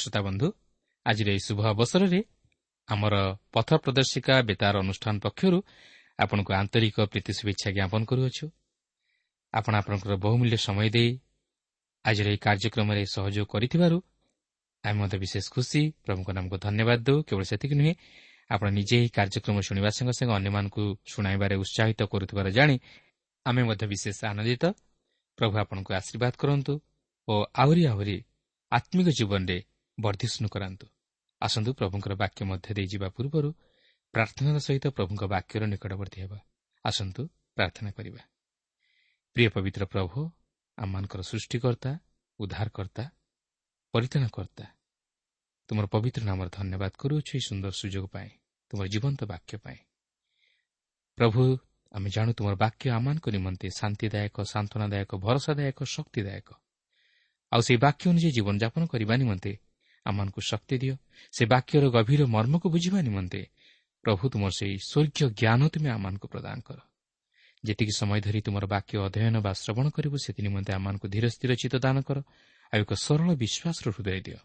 ପ୍ରିୟ ଶ୍ରୋତା ବନ୍ଧୁ ଆଜିର ଏହି ଶୁଭ ଅବସରରେ ଆମର ପଥ ପ୍ରଦର୍ଶିକା ବେତାର ଅନୁଷ୍ଠାନ ପକ୍ଷରୁ ଆପଣଙ୍କୁ ଆନ୍ତରିକ ପ୍ରୀତି ଶୁଭେଚ୍ଛା ଜ୍ଞାପନ କରୁଅଛୁ। ଆପଣ ଆପଣଙ୍କର ବହୁମୂଲ୍ୟ ସମୟ ଦେଇ ଆଜିର ଏହି କାର୍ଯ୍ୟକ୍ରମରେ ସହଯୋଗ କରିଥିବାରୁ ଆମେ ମଧ୍ୟ ବିଶେଷ ଖୁସି। ପ୍ରଭୁଙ୍କ ନାମକୁ ଧନ୍ୟବାଦ ଦେଉ। କେବଳ ସେତିକି ନୁହେଁ ଆପଣ ନିଜେ ଏହି କାର୍ଯ୍ୟକ୍ରମ ଶୁଣିବା ସଙ୍ଗେ ସଙ୍ଗେ ଅନ୍ୟମାନଙ୍କୁ ଶୁଣାଇବାରେ ଉତ୍ସାହିତ କରୁଥିବାର ଜାଣି ଆମେ ମଧ୍ୟ ବିଶେଷ ଆନନ୍ଦିତ। ପ୍ରଭୁ ଆପଣଙ୍କୁ ଆଶୀର୍ବାଦ କରନ୍ତୁ ଓ ଆହୁରି ଆହୁରି ଆତ୍ମିକ ଜୀବନରେ ବର୍ଦ୍ଧିଷ୍ଣୁ କରାନ୍ତୁ ଆସନ୍ତୁ ପ୍ରଭୁଙ୍କର ବାକ୍ୟ ମଧ୍ୟ ଦେଇ ଯିବା ପୂର୍ବରୁ ପ୍ରାର୍ଥନାର ସହିତ ପ୍ରଭୁଙ୍କ ବାକ୍ୟର ନିକଟବର୍ତ୍ତୀ ହେବା। ଆସନ୍ତୁ ପ୍ରାର୍ଥନା କରିବା। ପ୍ରିୟ ପବିତ୍ର ପ୍ରଭୁ ଆମମାନଙ୍କର ସୃଷ୍ଟିକର୍ତ୍ତା ଉଦ୍ଧାରକର୍ତ୍ତା ପରିତାଣକର୍ତ୍ତା ତୁମର ପବିତ୍ର ନାମର ଧନ୍ୟବାଦ କରୁଅଛୁ ଏହି ସୁନ୍ଦର ସୁଯୋଗ ପାଇଁ ତୁମର ଜୀବନ୍ତ ବାକ୍ୟ ପାଇଁ। ପ୍ରଭୁ ଆମେ ଜାଣୁ ତୁମର ବାକ୍ୟ ଆମମାନଙ୍କ ନିମନ୍ତେ ଶାନ୍ତିଦାୟକ ସାନ୍ତ୍ୱନାଦାୟକ ଭରସାଦାୟକ ଶକ୍ତିଦାୟକ। ଆଉ ସେହି ବାକ୍ୟ ଅନୁଯାୟୀ ଜୀବନଯାପନ କରିବା ନିମନ୍ତେ ଆମମାନଙ୍କୁ ଶକ୍ତି ଦିଅ। ସେ ବାକ୍ୟର ଗଭୀର ମର୍ମକୁ ବୁଝିବା ନିମନ୍ତେ ପ୍ରଭୁ ତୁମର ସେହି ସ୍ୱର୍ଗୀୟ ଜ୍ଞାନ ତୁମେ ଆମମାନଙ୍କୁ ପ୍ରଦାନ କର। ଯେତିକି ସମୟ ଧରି ତୁମର ବାକ୍ୟ ଅଧ୍ୟୟନ ବା ଶ୍ରବଣ କରିବୁ ସେଥି ନିମନ୍ତେ ଆମମାନଙ୍କୁ ଧୀର ସ୍ଥିର ଚିତ ଦାନ କର ଆଉ ଏକ ସରଳ ବିଶ୍ୱାସର ହୃଦୟ ଦିଅ।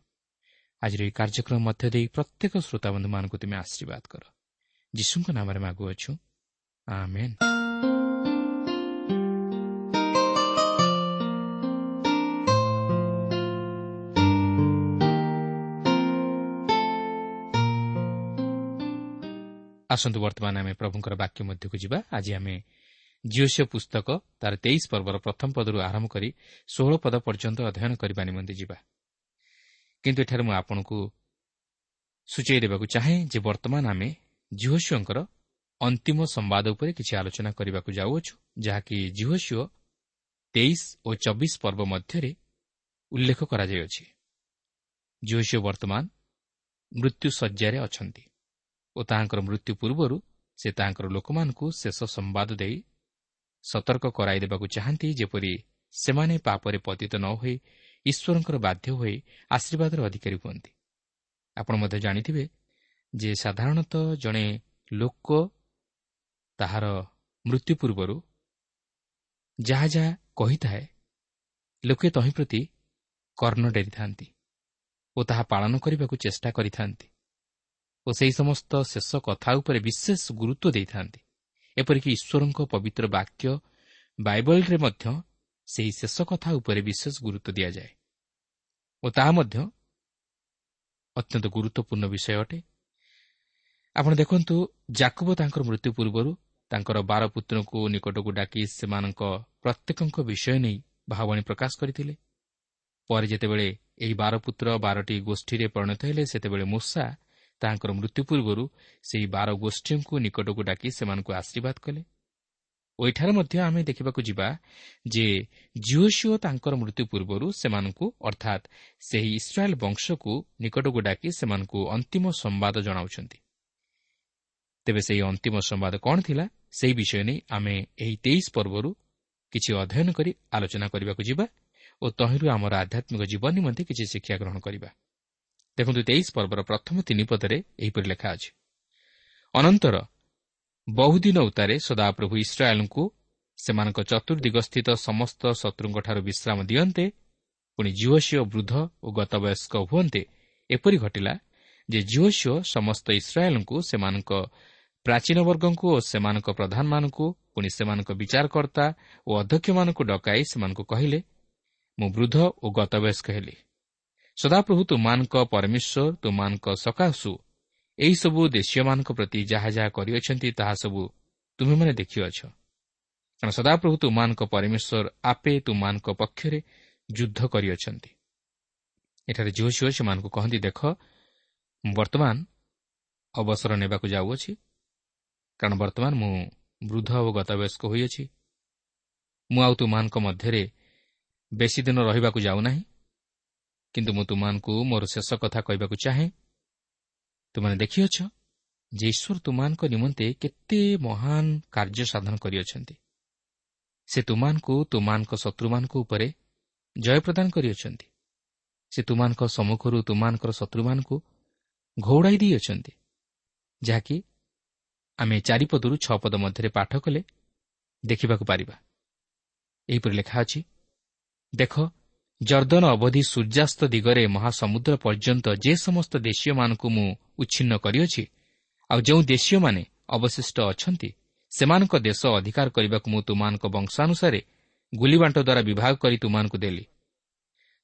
ଆଜିର ଏହି କାର୍ଯ୍ୟକ୍ରମ ମଧ୍ୟ ଦେଇ ପ୍ରତ୍ୟେକ ଶ୍ରୋତାବନ୍ଧୁମାନଙ୍କୁ ତୁମେ ଆଶୀର୍ବାଦ କର। ଯୀଶୁଙ୍କ ନାମରେ ମାଗୁଅଛୁ। ଆସନ୍ତୁ ବର୍ତ୍ତମାନ ଆମେ ପ୍ରଭୁଙ୍କର ବାକ୍ୟ ମଧ୍ୟକୁ ଯିବା। ଆଜି ଆମେ ଜିଓସିଓ ପୁସ୍ତକ ତାର ତେଇଶ ପର୍ବର ପ୍ରଥମ ପଦରୁ ଆରମ୍ଭ କରି ଷୋହଳ ପଦ ପର୍ଯ୍ୟନ୍ତ ଅଧ୍ୟୟନ କରିବା ନିମନ୍ତେ ଯିବା। କିନ୍ତୁ ଏଠାରେ ମୁଁ ଆପଣଙ୍କୁ ସୂଚାଇ ଦେବାକୁ ଚାହେଁ ଯେ ବର୍ତ୍ତମାନ ଆମେ ଜିହୋସିଓଙ୍କର ଅନ୍ତିମ ସମ୍ବାଦ ଉପରେ କିଛି ଆଲୋଚନା କରିବାକୁ ଯାଉଅଛୁ ଯାହାକି ଜିହୋସିଓ ତେଇଶ ଓ ଚବିଶ ପର୍ବ ମଧ୍ୟରେ ଉଲ୍ଲେଖ କରାଯାଇଅଛି। ଜିହୋସିଓ ବର୍ତ୍ତମାନ ମୃତ୍ୟୁ ଶଯ୍ୟାରେ ଅଛନ୍ତି। ଓ ତାହାଙ୍କର ମୃତ୍ୟୁ ପୂର୍ବରୁ ସେ ତାହାଙ୍କର ଲୋକମାନଙ୍କୁ ଶେଷ ସମ୍ବାଦ ଦେଇ ସତର୍କ କରାଇ ଦେବାକୁ ଚାହାନ୍ତି ଯେପରି ସେମାନେ ପାପରେ ପତିତ ନ ହୋଇ ଈଶ୍ୱରଙ୍କର ବାଧ୍ୟ ହୋଇ ଆଶୀର୍ବାଦର ଅଧିକାରୀ ହୁଅନ୍ତି। ଆପଣ ମଧ୍ୟ ଜାଣିଥିବେ ଯେ ସାଧାରଣତଃ ଜଣେ ଲୋକ ତାହାର ମୃତ୍ୟୁ ପୂର୍ବରୁ ଯାହା ଯାହା କହିଥାଏ ଲୋକେ ତହିଁ ପ୍ରତି କର୍ଣ୍ଣ ଡେରିଥାନ୍ତି ଓ ତାହା ପାଳନ କରିବାକୁ ଚେଷ୍ଟା କରିଥାନ୍ତି। ଓ ସେହି ସମସ୍ତ ଶେଷ କଥା ଉପରେ ବିଶେଷ ଗୁରୁତ୍ୱ ଦେଇଥାନ୍ତି। ଏପରିକି ଈଶ୍ୱରଙ୍କ ପବିତ୍ର ବାକ୍ୟ ବାଇବଲରେ ମଧ୍ୟ ସେହି ଶେଷ କଥା ଉପରେ ବିଶେଷ ଗୁରୁତ୍ୱ ଦିଆଯାଏ। ଓ ତାହା ମଧ୍ୟ ଅତ୍ୟନ୍ତ ଗୁରୁତ୍ୱପୂର୍ଣ୍ଣ ବିଷୟ ଅଟେ। ଆପଣ ଦେଖନ୍ତୁ ଜାକୁବ ତାଙ୍କର ମୃତ୍ୟୁ ପୂର୍ବରୁ ତାଙ୍କର ବାର ପୁତ୍ରଙ୍କୁ ନିକଟକୁ ଡାକି ସେମାନଙ୍କ ପ୍ରତ୍ୟେକଙ୍କ ବିଷୟ ନେଇ ଭାବଣୀ ପ୍ରକାଶ କରିଥିଲେ। ପରେ ଯେତେବେଳେ ଏହି ବାରପୁତ୍ର ବାରଟି ଗୋଷ୍ଠୀରେ ପରିଣତ ହେଲେ ସେତେବେଳେ ମୂଷା ତାହାଙ୍କର ମୃତ୍ୟୁ ପୂର୍ବରୁ ସେହି ବାର ଗୋଷ୍ଠୀଙ୍କୁ ନିକଟକୁ ଡାକି ସେମାନଙ୍କୁ ଆଶୀର୍ବାଦ କଲେ। ଓ ଏଠାରେ ମଧ୍ୟ ଆମେ ଦେଖିବାକୁ ଯିବା ଯେ ଜିଓସିଓ ତାଙ୍କର ମୃତ୍ୟୁ ପୂର୍ବରୁ ସେମାନଙ୍କୁ ଅର୍ଥାତ୍ ସେହି ଇସ୍ରାଏଲ୍ ବଂଶକୁ ନିକଟକୁ ଡାକି ସେମାନଙ୍କୁ ଅନ୍ତିମ ସମ୍ବାଦ ଜଣାଉଛନ୍ତି। ତେବେ ସେହି ଅନ୍ତିମ ସମ୍ବାଦ କ'ଣ ଥିଲା ସେହି ବିଷୟ ନେଇ ଆମେ ଏହି ତେଇଶ ପର୍ବରୁ କିଛି ଅଧ୍ୟୟନ କରି ଆଲୋଚନା କରିବାକୁ ଯିବା ଓ ତହିଁରୁ ଆମର ଆଧ୍ୟାତ୍ମିକ ଜୀବନ ନିମନ୍ତେ କିଛି ଶିକ୍ଷା ଗ୍ରହଣ କରିବା। ଦେଖନ୍ତୁ ତେଇଶ ପର୍ବର ପ୍ରଥମ ତିନି ପଦରେ ଏହିପରି ଲେଖା ଅଛି। ଅନନ୍ତର ବହୁଦିନ ଉତ୍ତାରେ ସଦାପ୍ରଭୁ ଇସ୍ରାଏଲ୍ଙ୍କୁ ସେମାନଙ୍କ ଚତୁର୍ଦିଗସ୍ଥିତ ସମସ୍ତ ଶତ୍ରୁଙ୍କଠାରୁ ବିଶ୍ରାମ ଦିଅନ୍ତେ ପୁଣି ଜିଓସିଓ ବୃଦ୍ଧ ଓ ଗତବୟସ୍କ ହୁଅନ୍ତେ ଏପରି ଘଟିଲା ଯେ ଜିଓସିଓ ସମସ୍ତ ଇସ୍ରାଏଲ୍ଙ୍କୁ ସେମାନଙ୍କ ପ୍ରାଚୀନ ବର୍ଗଙ୍କୁ ଓ ସେମାନଙ୍କ ପ୍ରଧାନମାନଙ୍କୁ ପୁଣି ସେମାନଙ୍କ ବିଚାରକର୍ତ୍ତା ଓ ଅଧ୍ୟକ୍ଷମାନଙ୍କୁ ଡକାଇ ସେମାନଙ୍କୁ କହିଲେ ମୁଁ ବୃଦ୍ଧ ଓ ଗତବୟସ୍କ ହେଲି। ସଦାପ୍ରଭୁ ତୁମାନଙ୍କ ପରମେଶ୍ୱର ତୁମାନଙ୍କ ସକାଶୁ ଏହିସବୁ ଦେଶୀୟମାନଙ୍କ ପ୍ରତି ଯାହା ଯାହା କରିଅଛନ୍ତି ତାହା ସବୁ ତୁମେମାନେ ଦେଖିଅଛ। କାରଣ ସଦାପ୍ରଭୁ ତୁମାନଙ୍କ ପରମେଶ୍ୱର ଆପେ ତୁମାନଙ୍କ ପକ୍ଷରେ ଯୁଦ୍ଧ କରିଅଛନ୍ତି। ଏଠାରେ ଝିଅ ଝିଅ ସେମାନଙ୍କୁ କହନ୍ତି ଦେଖ ବର୍ତ୍ତମାନ ଅବସର ନେବାକୁ ଯାଉଅଛି। କାରଣ ବର୍ତ୍ତମାନ ମୁଁ ବୃଦ୍ଧ ଓ ଗତବୟସ୍କ ହୋଇଅଛି। ମୁଁ ଆଉ ତୁମାନଙ୍କ ମଧ୍ୟରେ ବେଶୀ ଦିନ ରହିବାକୁ ଯାଉନାହିଁ। କିନ୍ତୁ ମୁଁ ତୁମମାନଙ୍କୁ ମୋର ଶେଷ କଥା କହିବାକୁ ଚାହେଁ। ତୁମାନେ ଦେଖିଅଛ ଯେ ଈଶ୍ୱର ତୁମାନଙ୍କ ନିମନ୍ତେ କେତେ ମହାନ କାର୍ଯ୍ୟ ସାଧନ କରିଅଛନ୍ତି। ସେ ତୁମାନଙ୍କୁ ତୁମାନଙ୍କ ଶତ୍ରୁମାନଙ୍କ ଉପରେ ଜୟ ପ୍ରଦାନ କରିଅଛନ୍ତି। ସେ ତୁମାନଙ୍କ ସମ୍ମୁଖରୁ ତୁମାନଙ୍କର ଶତ୍ରୁମାନଙ୍କୁ ଘଉଡ଼ାଇ ଦେଇଅଛନ୍ତି। ଯାହାକି ଆମେ ଚାରିପଦରୁ ଛଅ ପଦ ମଧ୍ୟରେ ପାଠ କଲେ ଦେଖିବାକୁ ପାରିବା। ଏହିପରି ଲେଖା ଅଛି ଦେଖ ଜର୍ଦ୍ଦନ ଅବଧି ସୂର୍ଯ୍ୟାସ୍ତ ଦିଗରେ ମହାସମୁଦ୍ର ପର୍ଯ୍ୟନ୍ତ ଯେ ସମସ୍ତ ଦେଶୀୟମାନଙ୍କୁ ମୁଁ ଉଚ୍ଛିନ୍ନ କରିଅଛି ଆଉ ଯେଉଁ ଦେଶୀୟମାନେ ଅବଶିଷ୍ଟ ଅଛନ୍ତି ସେମାନଙ୍କ ଦେଶ ଅଧିକାର କରିବାକୁ ମୁଁ ତୁମାନଙ୍କ ବଂଶାନୁସାରେ ଗୁଲିବାଣ୍ଟ ଦ୍ୱାରା ବିଭାଗ କରି ତୁମାନଙ୍କୁ ଦେଲି।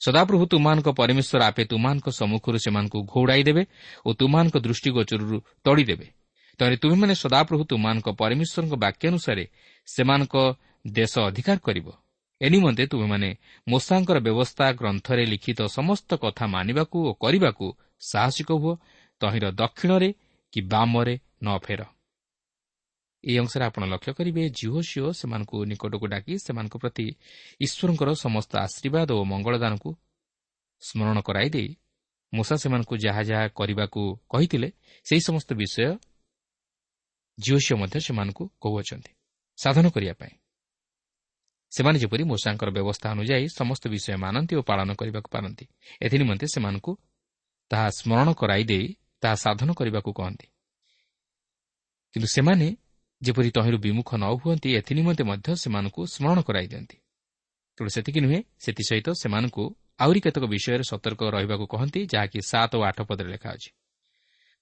ସଦାପ୍ରଭୁ ତୁମାନଙ୍କ ପରମେଶ୍ୱର ଆପେ ତୁମାନଙ୍କ ସମ୍ମୁଖରୁ ସେମାନଙ୍କୁ ଘୋଡ଼ାଇ ଦେବେ ଓ ତୁମାନଙ୍କ ଦୃଷ୍ଟିଗୋଚରରୁ ତଡ଼ିଦେବେ ତେଣୁ ତୁମେମାନେ ସଦାପ୍ରଭୁ ତୁମାନଙ୍କ ପରମେଶ୍ୱରଙ୍କ ବାକ୍ୟାନୁସାରେ ସେମାନଙ୍କ ଦେଶ ଅଧିକାର କରିବ। ଏ ନିମନ୍ତେ ତୁମେମାନେ ମୂଷାଙ୍କର ବ୍ୟବସ୍ଥା ଗ୍ରନ୍ଥରେ ଲିଖିତ ସମସ୍ତ କଥା ମାନିବାକୁ ଓ କରିବାକୁ ସାହସିକ ହୁଅ ତହିଁର ଦକ୍ଷିଣରେ କି ବାମରେ ନ ଫେର। ଏହି ଅଂଶରେ ଆପଣ ଲକ୍ଷ୍ୟ କରିବେ ଜିଓ ସିଓ ସେମାନଙ୍କୁ ନିକଟକୁ ଡାକି ସେମାନଙ୍କ ପ୍ରତି ଈଶ୍ୱରଙ୍କର ସମସ୍ତ ଆଶୀର୍ବାଦ ଓ ମଙ୍ଗଳଦାନକୁ ସ୍ମରଣ କରାଇ ଦେଇ ମୂଷା ସେମାନଙ୍କୁ ଯାହା ଯାହା କରିବାକୁ କହିଥିଲେ ସେହି ସମସ୍ତ ବିଷୟ ଜିଓ ସିଓ ମଧ୍ୟ ସେମାନଙ୍କୁ କହୁଅଛନ୍ତି। ସାଧନ କରିବା ପାଇଁ ସେମାନେ ଯେପରି ମୂଷାଙ୍କର ବ୍ୟବସ୍ଥା ଅନୁଯାୟୀ ସମସ୍ତ ବିଷୟ ମାନନ୍ତି ଓ ପାଳନ କରିବାକୁ ପାରନ୍ତି ଏଥିନିମନ୍ତେ ସେମାନଙ୍କୁ ତାହା ସ୍ମରଣ କରାଇ ଦେଇ ତାହା ସାଧନ କରିବାକୁ କହନ୍ତି। କିନ୍ତୁ ସେମାନେ ଯେପରି ତହିଁରୁ ବିମୁଖ ନ ହୁଅନ୍ତି ଏଥିନିମନ୍ତେ ମଧ୍ୟ ସେମାନଙ୍କୁ ସ୍ମରଣ କରାଇ ଦିଅନ୍ତି। ତେଣୁ ସେତିକି ନୁହେଁ ସେଥିସହିତ ସେମାନଙ୍କୁ ଆହୁରି କେତେକ ବିଷୟରେ ସତର୍କ ରହିବାକୁ କହନ୍ତି ଯାହାକି ସାତ ଓ ଆଠ ପଦରେ ଲେଖା ଅଛି।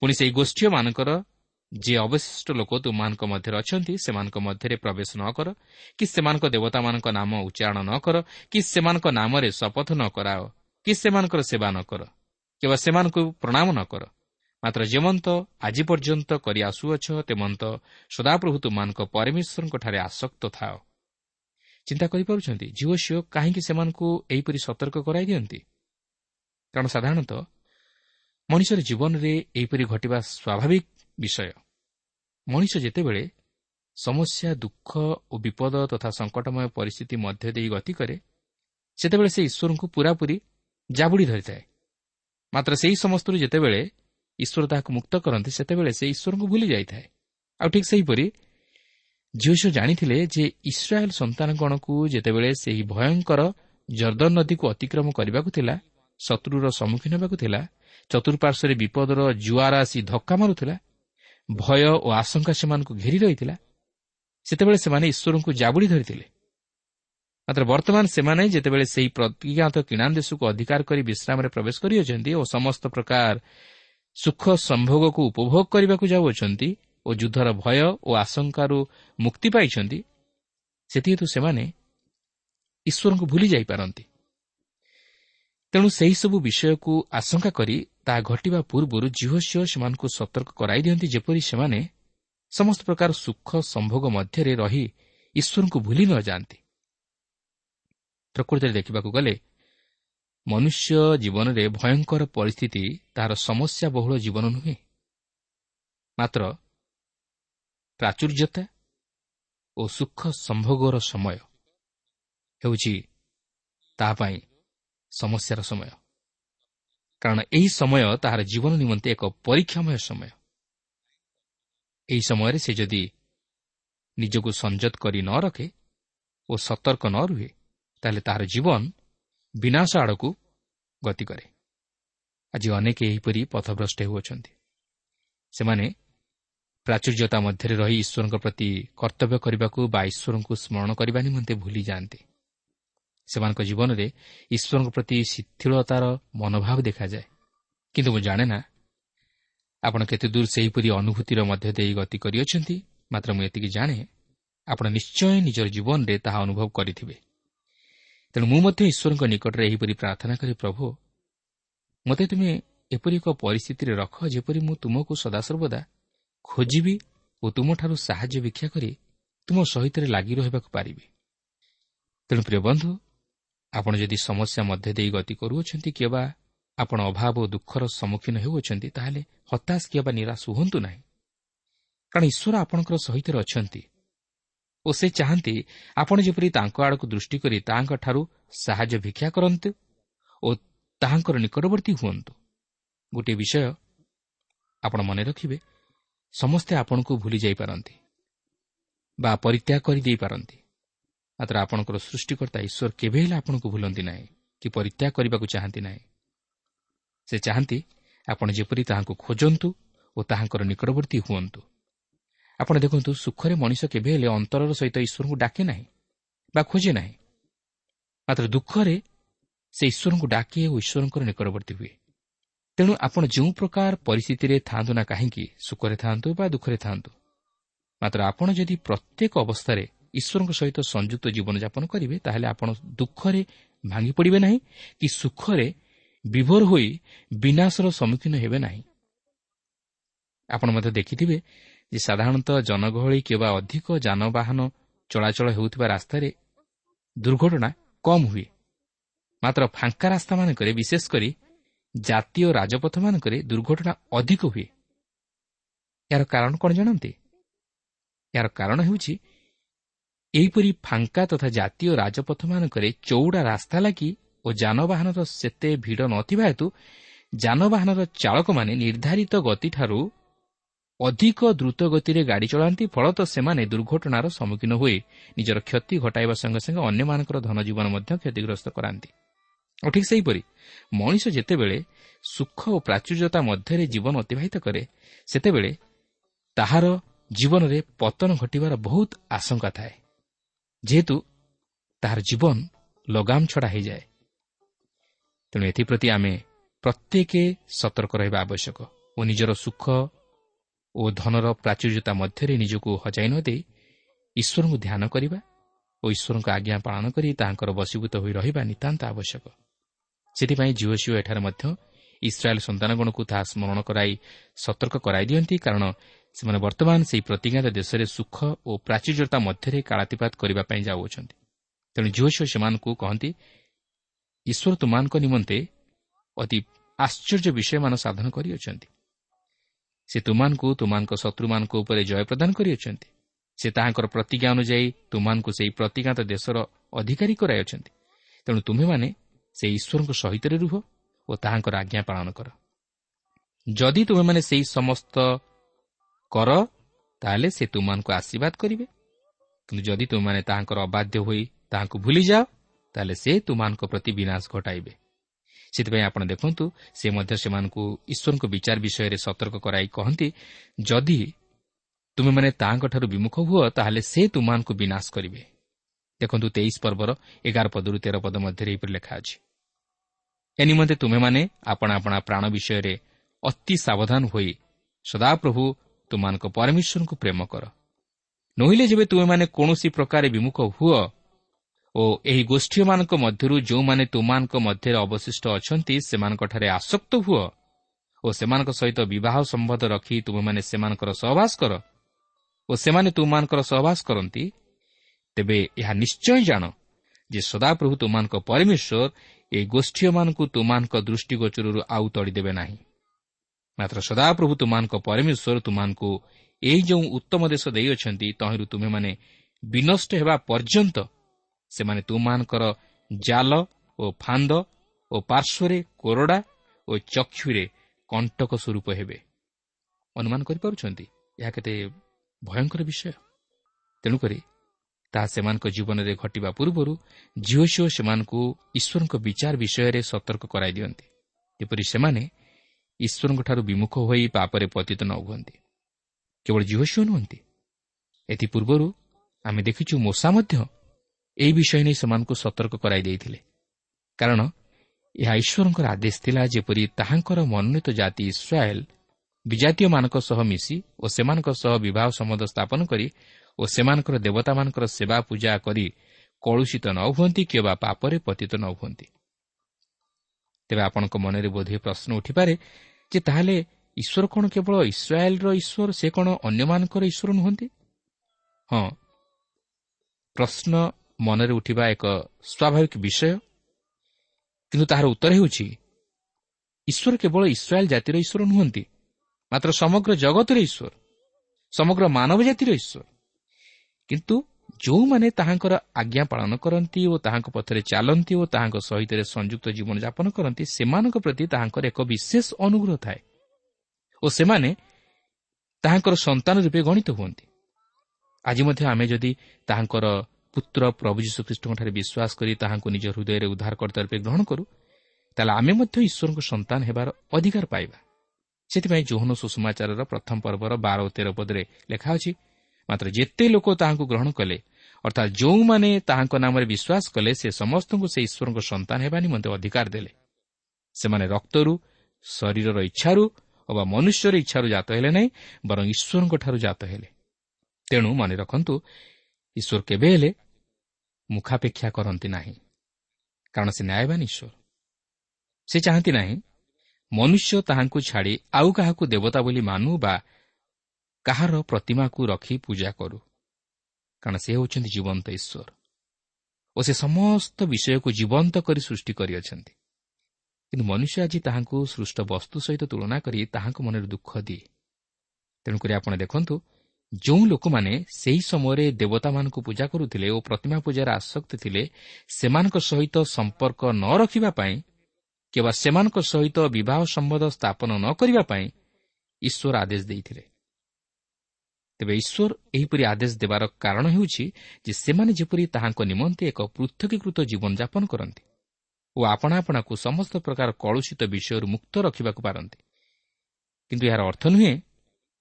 ପୁଣି ସେହି ଗୋଷ୍ଠୀମାନଙ୍କର ଯିଏ ଅବଶିଷ୍ଟ ଲୋକ ତୁମାନଙ୍କ ମଧ୍ୟରେ ଅଛନ୍ତି ସେମାନଙ୍କ ମଧ୍ୟରେ ପ୍ରବେଶ ନ କର କି ସେମାନଙ୍କ ଦେବତାମାନଙ୍କ ନାମ ଉଚ୍ଚାରଣ ନ କର କି ସେମାନଙ୍କ ନାମରେ ଶପଥ ନ କରାଅ କି ସେମାନଙ୍କର ସେବା ନ କର କିମ୍ବା ସେମାନଙ୍କୁ ପ୍ରଣାମ ନ କର। ମାତ୍ର ଯେମନ୍ତ ଆଜି ପର୍ଯ୍ୟନ୍ତ କରି ଆସୁଅଛ ତେମନ୍ତ ସଦାପ୍ରଭୁ ତୁମାନଙ୍କ ପରମେଶ୍ୱରଙ୍କଠାରେ ଆସକ୍ତ ଥାଅ। ଚିନ୍ତା କରିପାରୁଛନ୍ତି ଝିଅ ଝିଅ କାହିଁକି ସେମାନଙ୍କୁ ଏହିପରି ସତର୍କ କରାଇ ଦିଅନ୍ତି? କାରଣ ସାଧାରଣତଃ ମଣିଷର ଜୀବନରେ ଏହିପରି ଘଟିବା ସ୍ୱାଭାବିକ ବିଷୟ। ମଣିଷ ଯେତେବେଳେ ସମସ୍ୟା ଦୁଃଖ ଓ ବିପଦ ତଥା ସଙ୍କଟମୟ ପରିସ୍ଥିତି ମଧ୍ୟ ଦେଇ ଗତି କରେ ସେତେବେଳେ ସେ ଈଶ୍ୱରଙ୍କୁ ପୁରାପୁରି ଜାବୁଡ଼ି ଧରିଥାଏ। ମାତ୍ର ସେହି ସମସ୍ତରୁ ଯେତେବେଳେ ଈଶ୍ୱର ତାହାକୁ ମୁକ୍ତ କରନ୍ତି ସେତେବେଳେ ସେ ଈଶ୍ୱରଙ୍କୁ ଭୁଲି ଯାଇଥାଏ। ଆଉ ଠିକ୍ ସେହିପରି ଝିଅ ଜାଣିଥିଲେ ଯେ ଇସ୍ରାଏଲ୍ ସନ୍ତାନଗଣକୁ ଯେତେବେଳେ ସେହି ଭୟଙ୍କର ଜର୍ଦ୍ଦନ ନଦୀକୁ ଅତିକ୍ରମ କରିବାକୁ ଥିଲା ଶତ୍ରୁର ସମ୍ମୁଖୀନ ହେବାକୁ ଥିଲା ଚତୁଃପାର୍ଶ୍ୱରେ ବିପଦର ଜୁଆର ଆସି ଧକ୍କା ମାରୁଥିଲା ଭୟ ଓ ଆଶଙ୍କା ସେମାନଙ୍କୁ ଘେରି ରହିଥିଲା। ସେତେବେଳେ ସେମାନେ ଈଶ୍ୱରଙ୍କୁ ଜାବୁଡ଼ି ଧରିଥିଲେ। ମାତ୍ର ବର୍ତ୍ତମାନ ସେମାନେ ଯେତେବେଳେ ସେହି ପ୍ରତିଜ୍ଞାତ କିଣା ଦେଶକୁ ଅଧିକାର କରି ବିଶ୍ରାମରେ ପ୍ରବେଶ କରିଅଛନ୍ତି ଓ ସମସ୍ତ ପ୍ରକାର ସୁଖ ସମ୍ଭୋଗକୁ ଉପଭୋଗ କରିବାକୁ ଯାଉଅଛନ୍ତି ଓ ଯୁଦ୍ଧର ଭୟ ଓ ଆଶଙ୍କାରୁ ମୁକ୍ତି ପାଇଛନ୍ତି ସେଥିହେତୁ ସେମାନେ ଈଶ୍ୱରଙ୍କୁ ଭୁଲି ଯାଇପାରନ୍ତି ତେଣୁ ସେହିସବୁ ବିଷୟକୁ ଆଶଙ୍କା କରି ତାହା ଘଟିବା ପୂର୍ବରୁ ଝିଅ ସେମାନଙ୍କୁ ସତର୍କ କରାଇ ଦିଅନ୍ତି ଯେପରି ସେମାନେ ସମସ୍ତ ପ୍ରକାର ସୁଖ ସମ୍ଭୋଗ ମଧ୍ୟରେ ରହି ଈଶ୍ୱରଙ୍କୁ ଭୁଲି ନ ଯାଆନ୍ତି। ପ୍ରକୃତିରେ ଦେଖିବାକୁ ଗଲେ ମନୁଷ୍ୟ ଜୀବନରେ ଭୟଙ୍କର ପରିସ୍ଥିତି ତାହାର ସମସ୍ୟା ବହୁଳ ଜୀବନ ନୁହେଁ। ମାତ୍ର ପ୍ରାଚୁର୍ଯ୍ୟତା ଓ ସୁଖ ସମ୍ଭୋଗର ସମୟ ହେଉଛି ତାହା ପାଇଁ ସମସ୍ୟାର ସମୟ। କାରଣ ଏହି ସମୟ ତାହାର ଜୀବନ ନିମନ୍ତେ ଏକ ପରୀକ୍ଷାମୟ ସମୟ। ଏହି ସମୟରେ ସେ ଯଦି ନିଜକୁ ସଂଯତ କରି ନ ରଖେ ଓ ସତର୍କ ନ ରୁହେ ତାହେଲେ ତାହାର ଜୀବନ ବିନାଶ ଆଡ଼କୁ ଗତି କରେ। ଆଜି ଅନେକ ଏହିପରି ପଥଭ୍ରଷ୍ଟ ହେଉଅଛନ୍ତି। ସେମାନେ ପ୍ରାଚୁର୍ଯ୍ୟତା ମଧ୍ୟରେ ରହି ଈଶ୍ୱରଙ୍କ ପ୍ରତି କର୍ତ୍ତବ୍ୟ କରିବାକୁ ବା ଈଶ୍ୱରଙ୍କୁ ସ୍ମରଣ କରିବା ନିମନ୍ତେ ଭୁଲି ଯାଆନ୍ତି ସେମାନଙ୍କ ଜୀବନରେ ଈଶ୍ୱରଙ୍କ ପ୍ରତି ଶିଥିଳତାର ମନୋଭାବ ଦେଖାଯାଏ। କିନ୍ତୁ ମୁଁ ଜାଣେ ନା ଆପଣ କେତେ ଦୂର ସେହିପରି ଅନୁଭୂତିର ମଧ୍ୟ ଦେଇ ଗତି କରିଅଛନ୍ତି ମାତ୍ର ମୁଁ ଏତିକି ଜାଣେ ଆପଣ ନିଶ୍ଚୟ ନିଜର ଜୀବନରେ ତାହା ଅନୁଭବ କରିଥିବେ। ତେଣୁ ମୁଁ ମଧ୍ୟ ଈଶ୍ୱରଙ୍କ ନିକଟରେ ଏହିପରି ପ୍ରାର୍ଥନା କରେ ପ୍ରଭୁ ମୋତେ ତୁମେ ଏପରି ଏକ ପରିସ୍ଥିତିରେ ରଖ ଯେପରି ମୁଁ ତୁମକୁ ସଦାସର୍ବଦା ଖୋଜିବି ଓ ତୁମଠାରୁ ସାହାଯ୍ୟ ଭିକ୍ଷା କରି ତୁମ ସହିତ ଲାଗି ରହିବାକୁ ପାରିବି। ତେଣୁ ପ୍ରିୟ ବନ୍ଧୁ ଆପଣ ଯଦି ସମସ୍ୟା ମଧ୍ୟ ଦେଇ ଗତି କରୁଅଛନ୍ତି କିମ୍ବା ଆପଣ ଅଭାବ ଓ ଦୁଃଖର ସମ୍ମୁଖୀନ ହେଉଅଛନ୍ତି ତାହେଲେ ହତାଶ କିମ୍ବା ନିରାଶ ହୁଅନ୍ତୁ ନାହିଁ। କାରଣ ଈଶ୍ୱର ଆପଣଙ୍କର ସହିତ ଅଛନ୍ତି ଓ ସେ ଚାହାନ୍ତି ଆପଣ ଯେପରି ତାଙ୍କ ଆଡ଼କୁ ଦୃଷ୍ଟି କରି ତାହାଙ୍କଠାରୁ ସାହାଯ୍ୟ ଭିକ୍ଷା କରନ୍ତୁ ଓ ତାହାଙ୍କର ନିକଟବର୍ତ୍ତୀ ହୁଅନ୍ତୁ। ଗୋଟିଏ ବିଷୟ ଆପଣ ମନେ ରଖିବେ ସମସ୍ତେ ଆପଣଙ୍କୁ ଭୁଲି ଯାଇପାରନ୍ତି ବା ପରିତ୍ୟାଗ କରିଦେଇପାରନ୍ତି। ମାତ୍ର ଆପଣଙ୍କର ସୃଷ୍ଟିକର୍ତ୍ତା ଈଶ୍ୱର କେବେ ହେଲେ ଆପଣଙ୍କୁ ଭୁଲନ୍ତି ନାହିଁ କି ପରିତ୍ୟାଗ କରିବାକୁ ଚାହାନ୍ତି ନାହିଁ। ସେ ଚାହାନ୍ତି ଆପଣ ଯେପରି ତାହାଙ୍କୁ ଖୋଜନ୍ତୁ ଓ ତାହାଙ୍କର ନିକଟବର୍ତ୍ତୀ ହୁଅନ୍ତୁ। ଆପଣ ଦେଖନ୍ତୁ ସୁଖରେ ମଣିଷ କେବେ ହେଲେ ଅନ୍ତରର ସହିତ ଈଶ୍ୱରଙ୍କୁ ଡାକେ ନାହିଁ ବା ଖୋଜେ ନାହିଁ। ମାତ୍ର ଦୁଃଖରେ ସେ ଈଶ୍ୱରଙ୍କୁ ଡାକେ ଓ ଈଶ୍ୱରଙ୍କର ନିକଟବର୍ତ୍ତୀ ହୁଏ। ତେଣୁ ଆପଣ ଯେଉଁ ପ୍ରକାର ପରିସ୍ଥିତିରେ ଥାଆନ୍ତୁ ନା କାହିଁକି ସୁଖରେ ଥାଆନ୍ତୁ ବା ଦୁଃଖରେ ଥାଆନ୍ତୁ ମାତ୍ର ଆପଣ ଯଦି ପ୍ରତ୍ୟେକ ଅବସ୍ଥାରେ ଈଶ୍ୱରଙ୍କ ସହିତ ସଂଯୁକ୍ତ ଜୀବନଯାପନ କରିବେ ତାହେଲେ ଆପଣ ଦୁଃଖରେ ଭାଙ୍ଗି ପଡ଼ିବେ ନାହିଁ କି ସୁଖରେ ବିଭୋର ହୋଇ ବିନାଶର ସମ୍ମୁଖୀନ ହେବେ ନାହିଁ। ଆପଣ ମଧ୍ୟ ଦେଖିଥିବେ ଯେ ସାଧାରଣତଃ ଜନଗହଳି କିମ୍ବା ଅଧିକ ଯାନବାହନ ଚଳାଚଳ ହେଉଥିବା ରାସ୍ତାରେ ଦୁର୍ଘଟଣା କମ୍ ହୁଏ। ମାତ୍ର ଫାଙ୍କା ରାସ୍ତାମାନଙ୍କରେ ବିଶେଷ କରି ଜାତୀୟ ରାଜପଥମାନଙ୍କରେ ଦୁର୍ଘଟଣା ଅଧିକ ହୁଏ। ଏହାର କାରଣ କ'ଣ ଜାଣନ୍ତି? ଏହାର କାରଣ ହେଉଛି ଏହିପରି ଫାଙ୍କା ତଥା ଜାତୀୟ ରାଜପଥମାନଙ୍କରେ ଚଉଡ଼ା ରାସ୍ତା ଲାଗି ଓ ଯାନବାହନର ସେତେ ଭିଡ଼ ନଥିବା ହେତୁ ଯାନବାହନର ଚାଳକମାନେ ନିର୍ଦ୍ଧାରିତ ଗତିଠାରୁ ଅଧିକ ଦ୍ରୁତ ଗତିରେ ଗାଡ଼ି ଚଳାନ୍ତି ଫଳତଃ ସେମାନେ ଦୁର୍ଘଟଣାର ସମ୍ମୁଖୀନ ହୋଇ ନିଜର କ୍ଷତି ଘଟାଇବା ସଙ୍ଗେ ସଙ୍ଗେ ଅନ୍ୟମାନଙ୍କର ଧନଜୀବନ ମଧ୍ୟ କ୍ଷତିଗ୍ରସ୍ତ କରାନ୍ତି। ଓ ଠିକ୍ ସେହିପରି ମଣିଷ ଯେତେବେଳେ ସୁଖ ଓ ପ୍ରାଚୁର୍ଯ୍ୟତା ମଧ୍ୟରେ ଜୀବନ ଅତିବାହିତ କରେ ସେତେବେଳେ ତାହାର ଜୀବନରେ ପତନ ଘଟିବାର ବହୁତ ଆଶଙ୍କା ଥାଏ। ଯେହେତୁ ତାହାର ଜୀବନ ଲଗାମ ଛଡ଼ା ହୋଇଯାଏ ତେଣୁ ଏଥିପ୍ରତି ଆମେ ପ୍ରତ୍ୟେକ ସତର୍କ ରହିବା ଆବଶ୍ୟକ ଓ ନିଜର ସୁଖ ଓ ଧନର ପ୍ରାଚୁର୍ଯ୍ୟତା ମଧ୍ୟରେ ନିଜକୁ ହଜାଇ ନ ଦେଇ ଈଶ୍ୱରଙ୍କୁ ଧ୍ୟାନ କରିବା ଓ ଈଶ୍ୱରଙ୍କ ଆଜ୍ଞା ପାଳନ କରି ତାହାଙ୍କର ବଶୀଭୂତ ହୋଇ ରହିବା ନିତାନ୍ତ ଆବଶ୍ୟକ। ସେଥିପାଇଁ ଝିଅ ଝିଅ ଏଠାରେ ମଧ୍ୟ ଇସ୍ରାଏଲ୍ ସନ୍ତାନଗଣକୁ ତାହା ସ୍ମରଣ କରାଇ ସତର୍କ କରାଇ ଦିଅନ୍ତି କାରଣ ସେମାନେ ବର୍ତ୍ତମାନ ସେହି ପ୍ରତିଜ୍ଞାତ ଦେଶରେ ସୁଖ ଓ ପ୍ରାଚୁର୍ଯ୍ୟତା ମଧ୍ୟରେ କାଳାତିପାତ କରିବା ପାଇଁ ଯାଉଅଛନ୍ତି। ତେଣୁ ଝିଅ ସେମାନଙ୍କୁ କହନ୍ତି ଈଶ୍ୱର ତୁମାନଙ୍କ ନିମନ୍ତେ ଅତି ଆଶ୍ଚର୍ଯ୍ୟ ବିଷୟମାନ ସାଧନ କରିଅଛନ୍ତି। ସେ ତୁମାନଙ୍କୁ ତୁମାନଙ୍କ ଶତ୍ରୁମାନଙ୍କ ଉପରେ ଜୟ ପ୍ରଦାନ କରିଅଛନ୍ତି। ସେ ତାହାଙ୍କର ପ୍ରତିଜ୍ଞା ଅନୁଯାୟୀ ତୁମାନଙ୍କୁ ସେହି ପ୍ରତିଜ୍ଞାତ ଦେଶର ଅଧିକାରୀ କରାଇଅଛନ୍ତି। ତେଣୁ ତୁମେମାନେ ସେ ଈଶ୍ୱରଙ୍କ ସହିତ ରୁହ ଓ ତାହାଙ୍କର ଆଜ୍ଞା ପାଳନ କର। ଯଦି ତୁମେମାନେ ସେହି ସମସ୍ତ କର ତାହେଲେ ସେ ତୁମମାନଙ୍କୁ ଆଶୀର୍ବାଦ କରିବେ। କିନ୍ତୁ ଯଦି ତୁମେମାନେ ତାହାଙ୍କର ଅବାଧ୍ୟ ହୋଇ ତାହାଙ୍କୁ ଭୁଲିଯାଅ ତାହେଲେ ସେ ତୁମାନଙ୍କ ପ୍ରତି ବିନାଶ ଘଟାଇବେ। ସେଥିପାଇଁ ଆପଣ ଦେଖନ୍ତୁ ସେ ମଧ୍ୟ ସେମାନଙ୍କୁ ଈଶ୍ୱରଙ୍କ ବିଚାର ବିଷୟରେ ସତର୍କ କରାଇ କହନ୍ତି ଯଦି ତୁମେମାନେ ତାହାଙ୍କଠାରୁ ବିମୁଖ ହୁଅ ତାହେଲେ ସେ ତୁମମାନଙ୍କୁ ବିନାଶ କରିବେ। ଦେଖନ୍ତୁ ତେଇଶ ପର୍ବର ଏଗାର ପଦରୁ ତେର ପଦ ମଧ୍ୟରେ ଏହିପରି ଲେଖା ଅଛି। ଏ ନିମନ୍ତେ ତୁମେମାନେ ଆପଣା ଆପଣା ପ୍ରାଣ ବିଷୟରେ ଅତି ସାବଧାନ ହୋଇ ସଦାପ୍ରଭୁ ତୁମମାନଙ୍କ ପରମେଶ୍ୱରଙ୍କୁ ପ୍ରେମ କର। ନୋହିଲେ ଯେବେ ତୁମେମାନେ କୌଣସି ପ୍ରକାର ବିମୁଖ ହୁଅ ଓ ଏହି ଗୋଷ୍ଠୀମାନଙ୍କ ମଧ୍ୟରୁ ଯେଉଁମାନେ ତୁମାନଙ୍କ ମଧ୍ୟରେ ଅବଶିଷ୍ଟ ଅଛନ୍ତି ସେମାନଙ୍କଠାରେ ଆସକ୍ତ ହୁଅ ଓ ସେମାନଙ୍କ ସହିତ ବିବାହ ସମ୍ବନ୍ଧ ରଖି ତୁମେମାନେ ସେମାନଙ୍କର ସହବାସ କର ଓ ସେମାନେ ତୁମମାନଙ୍କର ସହବାସ କରନ୍ତି ତେବେ ଏହା ନିଶ୍ଚୟ ଜାଣ ଯେ ସଦାପ୍ରଭୁ ତୁମମାନଙ୍କ ପରମେଶ୍ୱର ଏହି ଗୋଷ୍ଠୀୟମାନଙ୍କୁ ତୁମାନଙ୍କ ଦୃଷ୍ଟିଗୋଚରରୁ ଆଉ ତଳିଦେବେ ନାହିଁ। ମାତ୍ର ସଦାପ୍ରଭୁ ତୁମମାନଙ୍କ ପରମେଶ୍ୱର ତୁମମାନଙ୍କୁ ଏହି ଯେଉଁ ଉତ୍ତମ ଦେଶ ଦେଇଅଛନ୍ତି ତହିଁରୁ ତୁମେମାନେ ବିନଷ୍ଟ ହେବା ପର୍ଯ୍ୟନ୍ତ ସେମାନେ ତୁମମାନଙ୍କର ଜାଲ ଓ ଫାନ୍ଦ ଓ ପାର୍ଶ୍ୱରେ କୋରଡ଼ା ଓ ଚକ୍ଷୁରେ କଣ୍ଟକ ସ୍ୱରୂପ ହେବେ। ଅନୁମାନ କରିପାରୁଛନ୍ତି? ଏହା କେତେ ଭୟଙ୍କର ବିଷୟ। ତେଣୁକରି ତାହା ସେମାନଙ୍କ ଜୀବନରେ ଘଟିବା ପୂର୍ବରୁ ଝିଅ ଝିଅ ସେମାନଙ୍କୁ ଈଶ୍ୱରଙ୍କ ବିଚାର ବିଷୟରେ ସତର୍କ କରାଇ ଦିଅନ୍ତି। ଯେପରି ସେମାନେ ଈଶ୍ୱରଙ୍କଠାରୁ ବିମୁଖ ହୋଇ ପାପରେ ପତିତ ନ ହୁଅନ୍ତି। କେବଳ ଝିଅ ନୁହନ୍ତି। ଏଥିପୂର୍ବରୁ ଆମେ ଦେଖିଛୁ ମୂଷା ମଧ୍ୟ ଏହି ବିଷୟ ନେଇ ସେମାନଙ୍କୁ ସତର୍କ କରାଇ ଦେଇଥିଲେ। କାରଣ ଏହା ଈଶ୍ୱରଙ୍କର ଆଦେଶ ଥିଲା ଯେପରି ତାହାଙ୍କର ମନୋନୀତ ଜାତି ଇସ୍ରାଏଲ୍ ବିଜାତୀୟମାନଙ୍କ ସହ ମିଶି ଓ ସେମାନଙ୍କ ସହ ବିବାହ ସମ୍ବନ୍ଧ ସ୍ଥାପନ କରି ଓ ସେମାନଙ୍କର ଦେବତାମାନଙ୍କର ସେବା ପୂଜା କରି କଳୁଷିତ ନ ହୁଅନ୍ତି କିମ୍ବା ପାପରେ ପତିତ ନ ହୁଅନ୍ତି। ତେବେ ଆପଣଙ୍କ ମନରେ ବୋଧହୁଏ ପ୍ରଶ୍ନ ଉଠିପାରେ ଯେ ତାହେଲେ ଈଶ୍ୱର କ'ଣ କେବଳ ଇସ୍ରାଏଲ୍ର ଈଶ୍ୱର ସେ କ'ଣ ଅନ୍ୟମାନଙ୍କର ଈଶ୍ୱର ନୁହନ୍ତି? ହଁ। ପ୍ରଶ୍ନ ମନରେ ଉଠିବା ଏକ ସ୍ୱାଭାବିକ ବିଷୟ। କିନ୍ତୁ ତାହାର ଉତ୍ତର ହେଉଛି ଈଶ୍ୱର କେବଳ ଇସ୍ରାଏଲ୍ ଜାତିର ଈଶ୍ୱର ନୁହନ୍ତି ମାତ୍ର ସମଗ୍ର ଜଗତର ଈଶ୍ୱର ସମଗ୍ର ମାନବ ଜାତିର ଈଶ୍ୱର। କିନ୍ତୁ ଯେଉଁମାନେ ତାହାଙ୍କର ଆଜ୍ଞା ପାଳନ କରନ୍ତି ଓ ତାହାଙ୍କ ପଥରେ ଚାଲନ୍ତି ଓ ତାହାଙ୍କ ସହିତ ସଂଯୁକ୍ତ ଜୀବନଯାପନ କରନ୍ତି ସେମାନଙ୍କ ପ୍ରତି ତାହାଙ୍କର ଏକ ବିଶେଷ ଅନୁଗ୍ରହ ଥାଏ ଓ ସେମାନେ ତାହାଙ୍କର ସନ୍ତାନ ରୂପେ ଗଣିତ ହୁଅନ୍ତି। ଆଜି ମଧ୍ୟ ଆମେ ଯଦି ତାହାଙ୍କର ପୁତ୍ର ପ୍ରଭୁ ଯୀଶୁଖ୍ରୀଷ୍ଟଙ୍କଠାରେ ବିଶ୍ୱାସ କରି ତାହାଙ୍କୁ ନିଜ ହୃଦୟରେ ଉଦ୍ଧାରକର୍ତ୍ତା ରୂପେ ଗ୍ରହଣ କରୁ ତାହେଲେ ଆମେ ମଧ୍ୟ ଈଶ୍ୱରଙ୍କ ସନ୍ତାନ ହେବାର ଅଧିକାର ପାଇବା। ସେଥିପାଇଁ ଯୌହନ ସୁଷମାଚାରର ପ୍ରଥମ ପର୍ବର ବାର ଓ ତେର ପଦରେ ଲେଖା ଅଛି ମାତ୍ର ଯେତେ ଲୋକ ତାହାଙ୍କୁ ଗ୍ରହଣ କଲେ ଅର୍ଥାତ୍ ଯେଉଁମାନେ ତାହାଙ୍କ ନାମରେ ବିଶ୍ୱାସ କଲେ ସେ ସମସ୍ତଙ୍କୁ ସେ ଈଶ୍ୱରଙ୍କ ସନ୍ତାନ ହେବା ନିମନ୍ତେ ଅଧିକାର ଦେଲେ। ସେମାନେ ରକ୍ତରୁ ଶରୀରର ଇଚ୍ଛାରୁ ଅବା ମନୁଷ୍ୟର ଇଚ୍ଛାରୁ ଜାତ ହେଲେ ନାହିଁ ବରଂ ଈଶ୍ୱରଙ୍କଠାରୁ ଜାତ ହେଲେ। ତେଣୁ ମନେ ରଖନ୍ତୁ ଈଶ୍ୱର କେବେ ହେଲେ ମୁଖାପେକ୍ଷା କରନ୍ତି ନାହିଁ କାରଣ ସେ ନ୍ୟାୟବାନ ଈଶ୍ୱର। ସେ ଚାହାନ୍ତି ନାହିଁ ମନୁଷ୍ୟ ତାହାଙ୍କୁ ଛାଡ଼ି ଆଉ କାହାକୁ ଦେବତା ବୋଲି ମାନୁ ବା କାହାର ପ୍ରତିମାକୁ ରଖି ପୂଜା କରୁ। କାରଣ ସେ ହେଉଛନ୍ତି ଜୀବନ୍ତ ଈଶ୍ୱର। ଓ ସେ ସମସ୍ତ ବିଷୟକୁ ଜୀବନ୍ତ କରି ସୃଷ୍ଟି କରିଅଛନ୍ତି। କିନ୍ତୁ ମନୁଷ୍ୟ ଆଜି ତାହାଙ୍କୁ ସୃଷ୍ଟ ବସ୍ତୁ ସହିତ ତୁଳନା କରି ତାହାଙ୍କ ମନରେ ଦୁଃଖ ଦିଏ। ତେଣୁକରି ଆପଣ ଦେଖନ୍ତୁ ଯେଉଁ ଲୋକମାନେ ସେହି ସମୟରେ ଦେବତାମାନଙ୍କୁ ପୂଜା କରୁଥିଲେ ଓ ପ୍ରତିମା ପୂଜାରେ ଆସକ୍ତ ଥିଲେ ସେମାନଙ୍କ ସହିତ ସମ୍ପର୍କ ନ ରଖିବା ପାଇଁ କିମ୍ବା ସେମାନଙ୍କ ସହିତ ବିବାହ ସମ୍ବନ୍ଧ ସ୍ଥାପନ ନ କରିବା ପାଇଁ ଈଶ୍ୱର ଆଦେଶ ଦେଇଥିଲେ। ତେବେ ଈଶ୍ୱର ଏହିପରି ଆଦେଶ ଦେବାର କାରଣ ହେଉଛି ଯେ ସେମାନେ ଯେପରି ତାହାଙ୍କ ନିମନ୍ତେ ଏକ ପୃଥକୀକୃତ ଜୀବନଯାପନ କରନ୍ତି ଓ ଆପଣା ଆପଣାକୁ ସମସ୍ତ ପ୍ରକାର କଳୁଷିତ ବିଷୟରୁ ମୁକ୍ତ ରଖିବାକୁ ପାରନ୍ତି। କିନ୍ତୁ ଏହାର ଅର୍ଥ ନୁହେଁ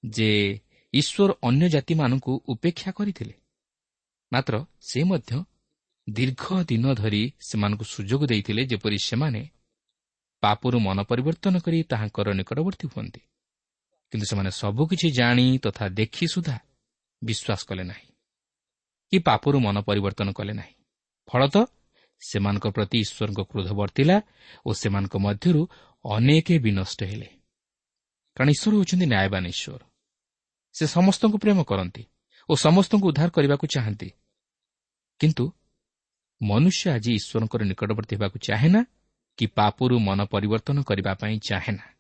ଯେ ଈଶ୍ୱର ଅନ୍ୟ ଜାତିମାନଙ୍କୁ ଉପେକ୍ଷା କରିଥିଲେ। ମାତ୍ର ସେ ମଧ୍ୟ ଦୀର୍ଘ ଦିନ ଧରି ସେମାନଙ୍କୁ ସୁଯୋଗ ଦେଇଥିଲେ ଯେପରି ସେମାନେ ପାପରୁ ମନ ପରିବର୍ତ୍ତନ କରି ତାହାଙ୍କର ନିକଟବର୍ତ୍ତୀ ହୁଅନ୍ତି। କିନ୍ତୁ ସେମାନେ ସବୁକିଛି ଜାଣି ତଥା ଦେଖି ସୁଦ୍ଧା ବିଶ୍ୱାସ କଲେ ନାହିଁ। କି ପାପରୁ ମନ ପରିବର୍ତ୍ତନ କଲେ ନାହିଁ। ଫଳତଃ ସେମାନଙ୍କ ପ୍ରତି ଈଶ୍ୱରଙ୍କ କ୍ରୋଧ ବର୍ତ୍ତିଲା ଓ ସେମାନଙ୍କ ମଧ୍ୟରୁ ଅନେକ ବିନଷ୍ଟ ହେଲେ। କାରଣ ଈଶ୍ୱର ହେଉଛନ୍ତି ନ୍ୟାୟବାନ ଈଶ୍ୱର। ସେ ସମସ୍ତଙ୍କୁ ପ୍ରେମ କରନ୍ତି ଓ ସମସ୍ତଙ୍କୁ ଉଦ୍ଧାର କରିବାକୁ ଚାହାନ୍ତି। କିନ୍ତୁ ମନୁଷ୍ୟ ଆଜି ଈଶ୍ୱରଙ୍କର ନିକଟବର୍ତ୍ତୀ ହେବାକୁ ଚାହେଁ ନା କି ପାପରୁ ମନ ପରିବର୍ତ୍ତନ କରିବା ପାଇଁ ଚାହେଁ ନା?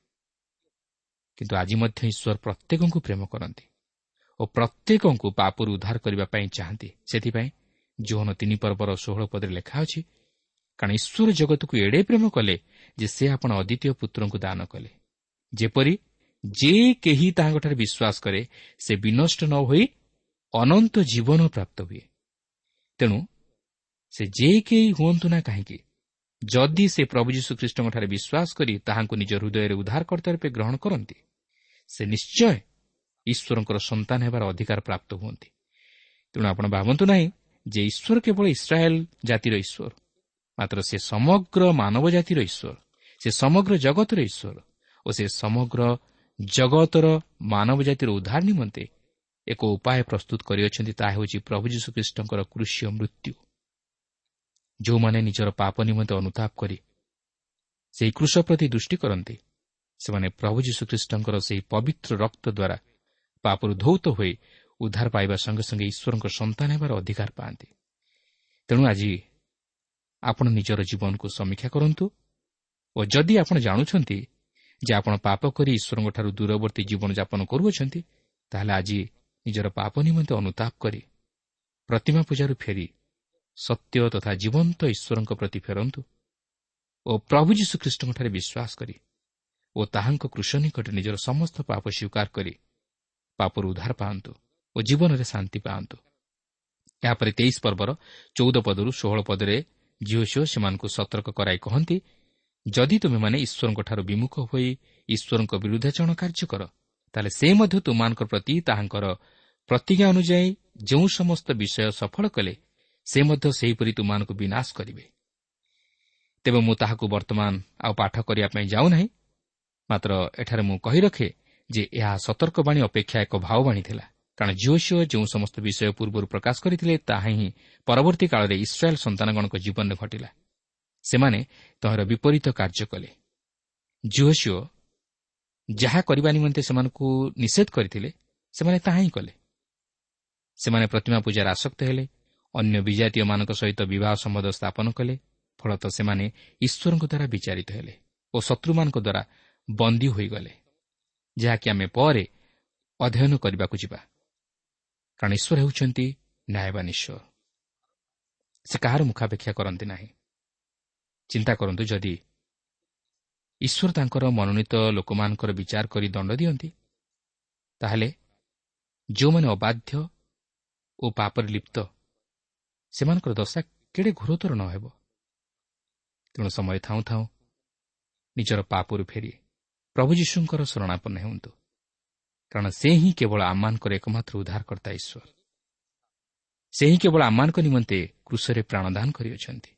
କିନ୍ତୁ ଆଜି ମଧ୍ୟ ଈଶ୍ୱର ପ୍ରତ୍ୟେକଙ୍କୁ ପ୍ରେମ କରନ୍ତି ଓ ପ୍ରତ୍ୟେକଙ୍କୁ ପାପରୁ ଉଦ୍ଧାର କରିବା ପାଇଁ ଚାହାନ୍ତି। ସେଥିପାଇଁ ଯୌନ ତିନି ପର୍ବର ଷୋହଳ ପଦରେ ଲେଖା ଅଛି କାରଣ ଈଶ୍ୱର ଜଗତକୁ ଏଡ଼େ ପ୍ରେମ କଲେ ଯେ ସେ ଆପଣ ଅଦ୍ୱିତୀୟ ପୁତ୍ରଙ୍କୁ ଦାନ କଲେ। ଯେପରି ଯେ କେହି ତାହାଙ୍କଠାରେ ବିଶ୍ୱାସ କରେ ସେ ବିନଷ୍ଟ ନ ହୋଇ ଅନନ୍ତ ଜୀବନ ପ୍ରାପ୍ତ ହୁଏ। ତେଣୁ ସେ ଯେ କେହି ହୁଅନ୍ତୁ ନା କାହିଁକି ଯଦି ସେ ପ୍ରଭୁ ଯୀଶୁଖ୍ରୀଷ୍ଟଙ୍କଠାରେ ବିଶ୍ୱାସ କରି ତାହାଙ୍କୁ ନିଜ ହୃଦୟରେ ଉଦ୍ଧାରକର୍ତ୍ତା ରୂପେ ଗ୍ରହଣ କରନ୍ତି ସେ ନିଶ୍ଚୟ ଈଶ୍ୱରଙ୍କର ସନ୍ତାନ ହେବାର ଅଧିକାର ପ୍ରାପ୍ତ ହୁଅନ୍ତି। ତେଣୁ ଆପଣ ଭାବନ୍ତୁ ନାହିଁ ଯେ ଈଶ୍ୱର କେବଳ ଇସ୍ରାଏଲ୍ ଜାତିର ଈଶ୍ୱର ମାତ୍ର ସେ ସମଗ୍ର ମାନବ ଜାତିର ଈଶ୍ୱର ସେ ସମଗ୍ର ଜଗତର ଈଶ୍ୱର ଓ ସେ ସମଗ୍ର ଜଗତର ମାନବ ଜାତିର ଉଦ୍ଧାର ନିମନ୍ତେ ଏକ ଉପାୟ ପ୍ରସ୍ତୁତ କରିଅଛନ୍ତି ତାହା ହେଉଛି ପ୍ରଭୁ ଯୀଶୁଖ୍ରୀଷ୍ଟଙ୍କର କୃଷି ମୃତ୍ୟୁ। ଯେଉଁମାନେ ନିଜର ପାପ ନିମନ୍ତେ ଅନୁତାପ କରି ସେହି କୃଷ ପ୍ରତି ଦୃଷ୍ଟି କରନ୍ତି ସେମାନେ ପ୍ରଭୁ ଯୀଶୁଖ୍ରୀଷ୍ଟଙ୍କର ସେହି ପବିତ୍ର ରକ୍ତ ଦ୍ୱାରା ପାପରୁ ଧୌତ ହୋଇ ଉଦ୍ଧାର ପାଇବା ସଙ୍ଗେ ସଙ୍ଗେ ଈଶ୍ୱରଙ୍କ ସନ୍ତାନ ହେବାର ଅଧିକାର ପାଆନ୍ତି। ତେଣୁ ଆଜି ଆପଣ ନିଜର ଜୀବନକୁ ସମୀକ୍ଷା କରନ୍ତୁ ଓ ଯଦି ଆପଣ ଜାଣୁଛନ୍ତି ଯେ ଆପଣ ପାପ କରି ଈଶ୍ୱରଙ୍କଠାରୁ ଦୂରବର୍ତ୍ତୀ ଜୀବନଯାପନ କରୁଅଛନ୍ତି ତାହେଲେ ଆଜି ନିଜର ପାପ ନିମନ୍ତେ ଅନୁତାପ କରି ପ୍ରତିମା ପୂଜାରୁ ଫେରି ସତ୍ୟ ତଥା ଜୀବନ୍ତ ଈଶ୍ୱରଙ୍କ ପ୍ରତି ଫେରନ୍ତୁ ଓ ପ୍ରଭୁ ଯୀଶୁଖ୍ରୀଷ୍ଟଙ୍କଠାରେ ବିଶ୍ୱାସ କରି ଓ ତାହାଙ୍କ କୃଷ ନିକଟରେ ନିଜର ସମସ୍ତ ପାପ ସ୍ୱୀକାର କରି ପାପରୁ ଉଦ୍ଧାର ପାଆନ୍ତୁ ଓ ଜୀବନରେ ଶାନ୍ତି ପାଆନ୍ତୁ। ଏହାପରେ ତେଇଶ ପର୍ବର ଚଉଦ ପଦରୁ ଷୋହଳ ପଦରେ ଝିଅ ଝିଅ ସେମାନଙ୍କୁ ସତର୍କ କରାଇ କହନ୍ତି ଯଦି ତୁମେମାନେ ଈଶ୍ୱରଙ୍କଠାରୁ ବିମୁଖ ହୋଇ ଈଶ୍ୱରଙ୍କ ବିରୁଦ୍ଧାଚରଣ କାର୍ଯ୍ୟ କର ତାହେଲେ ସେ ମଧ୍ୟ ତୁମମାନଙ୍କ ପ୍ରତି ତାହାଙ୍କର ପ୍ରତିଜ୍ଞା ଅନୁଯାୟୀ ଯେଉଁ ସମସ୍ତ ବିଷୟ ସଫଳ କଲେ ସେ ମଧ୍ୟ ସେହିପରି ତୁମମାନଙ୍କୁ ବିନାଶ କରିବେ। ତେବେ ମୁଁ ତାହାକୁ ବର୍ତ୍ତମାନ ଆଉ ପାଠ କରିବା ପାଇଁ ଯାଉନାହିଁ ମାତ୍ର ଏଠାରେ ମୁଁ କହି ରଖେ ଯେ ଏହା ସତର୍କବାଣୀ ଅପେକ୍ଷା ଏକ ଭାଓବାଣୀ ଥିଲା। କାରଣ ଝିଅ ଯେଉଁ ସମସ୍ତ ବିଷୟ ପୂର୍ବରୁ ପ୍ରକାଶ କରିଥିଲେ ତାହା ହିଁ ପରବର୍ତ୍ତୀ କାଳରେ ଇସ୍ରାଏଲ୍ ସନ୍ତାନଗଣଙ୍କ ଜୀବନରେ ଘଟିଲା। ସେମାନେ ତହିଁର ବିପରୀତ କାର୍ଯ୍ୟ କଲେ। ଝିଅ ଯାହା କରିବା ନିମନ୍ତେ ସେମାନଙ୍କୁ ନିଷେଧ କରିଥିଲେ ସେମାନେ ତାହା ହିଁ କଲେ। ସେମାନେ ପ୍ରତିମା ପୂଜାରେ ଆସକ୍ତ ହେଲେ ଅନ୍ୟ ବିଜାତୀୟମାନଙ୍କ ସହିତ ବିବାହ ସମ୍ବନ୍ଧ ସ୍ଥାପନ କଲେ ଫଳତଃ ସେମାନେ ଈଶ୍ୱରଙ୍କ ଦ୍ୱାରା ବିଚାରିତ ହେଲେ ଓ ଶତ୍ରୁମାନଙ୍କ ଦ୍ୱାରା ବନ୍ଦୀ ହୋଇଗଲେ ଯାହାକି ଆମେ ପରେ ଅଧ୍ୟୟନ କରିବାକୁ ଯିବା। କାରଣ ଈଶ୍ୱର ହେଉଛନ୍ତି ନ୍ୟାୟବାନ ଈଶ୍ୱର। ସେ କାହାର ମୁଖାପେକ୍ଷା କରନ୍ତି ନାହିଁ। ଚିନ୍ତା କରନ୍ତୁ ଯଦି ଈଶ୍ୱର ତାଙ୍କର ମନୋନୀତ ଲୋକମାନଙ୍କର ବିଚାର କରି ଦଣ୍ଡ ଦିଅନ୍ତି ତାହେଲେ ଯେଉଁମାନେ ଅବାଧ୍ୟ ଓ ପାପରେ ଲିପ୍ତ ସେମାନଙ୍କର ଦଶା କେଡ଼େ ଘୋରତର ନ ହେବ। ତେଣୁ ସମୟ ଥାଉଁ ଥାଉଁ ନିଜର ପାପରୁ ଫେରି ପ୍ରଭୁ ଯୀଶୁଙ୍କର ଶରଣାପନ୍ନ ହୁଅନ୍ତୁ। କାରଣ ସେ ହିଁ କେବଳ ଆମମାନଙ୍କର ଏକମାତ୍ର ଉଦ୍ଧାରକର୍ତ୍ତା ଈଶ୍ୱର। ସେ ହିଁ କେବଳ ଆମମାନଙ୍କ ନିମନ୍ତେ କୃଷରେ ପ୍ରାଣଦାନ କରିଅଛନ୍ତି।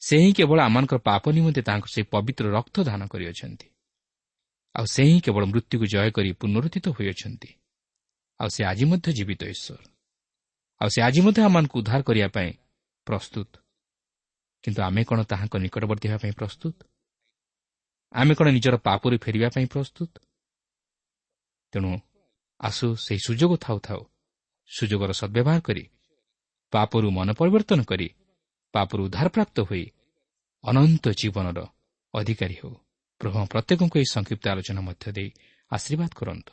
ସେ ହିଁ କେବଳ ଆମମାନଙ୍କର ପାପ ନିମନ୍ତେ ତାଙ୍କ ସେ ପବିତ୍ର ରକ୍ତ ଦାନ କରିଅଛନ୍ତି। ଆଉ ସେ ହିଁ କେବଳ ମୃତ୍ୟୁକୁ ଜୟ କରି ପୁନରୁଦ୍ଧିତ ହୋଇଅଛନ୍ତି। ଆଉ ସେ ଆଜି ମଧ୍ୟ ଜୀବିତ ଈଶ୍ୱର। ଆଉ ସେ ଆଜି ମଧ୍ୟ ଆମମାନଙ୍କୁ ଉଦ୍ଧାର କରିବା ପାଇଁ ପ୍ରସ୍ତୁତ। କିନ୍ତୁ ଆମେ କ'ଣ ତାହାଙ୍କ ନିକଟବର୍ତ୍ତୀ ହେବା ପାଇଁ ପ୍ରସ୍ତୁତ? ଆମେ କ'ଣ ନିଜର ପାପରୁ ଫେରିବା ପାଇଁ ପ୍ରସ୍ତୁତ? ତେଣୁ ଆସୁ ସେହି ସୁଯୋଗ ଥାଉ ଥାଉ ସୁଯୋଗର ସଦ୍ବ୍ୟବହାର କରି ପାପରୁ ମନ ପରିବର୍ତ୍ତନ କରି ପାପରୁ ଉଦ୍ଧାରପ୍ରାପ୍ତ ହୋଇ ଅନନ୍ତ ଜୀବନର ଅଧିକାରୀ ହେଉ। ପ୍ରଭୁ ପ୍ରତ୍ୟେକଙ୍କୁ ଏହି ସଂକ୍ଷିପ୍ତ ଆଲୋଚନା ମଧ୍ୟ ଦେଇ ଆଶୀର୍ବାଦ କରନ୍ତୁ।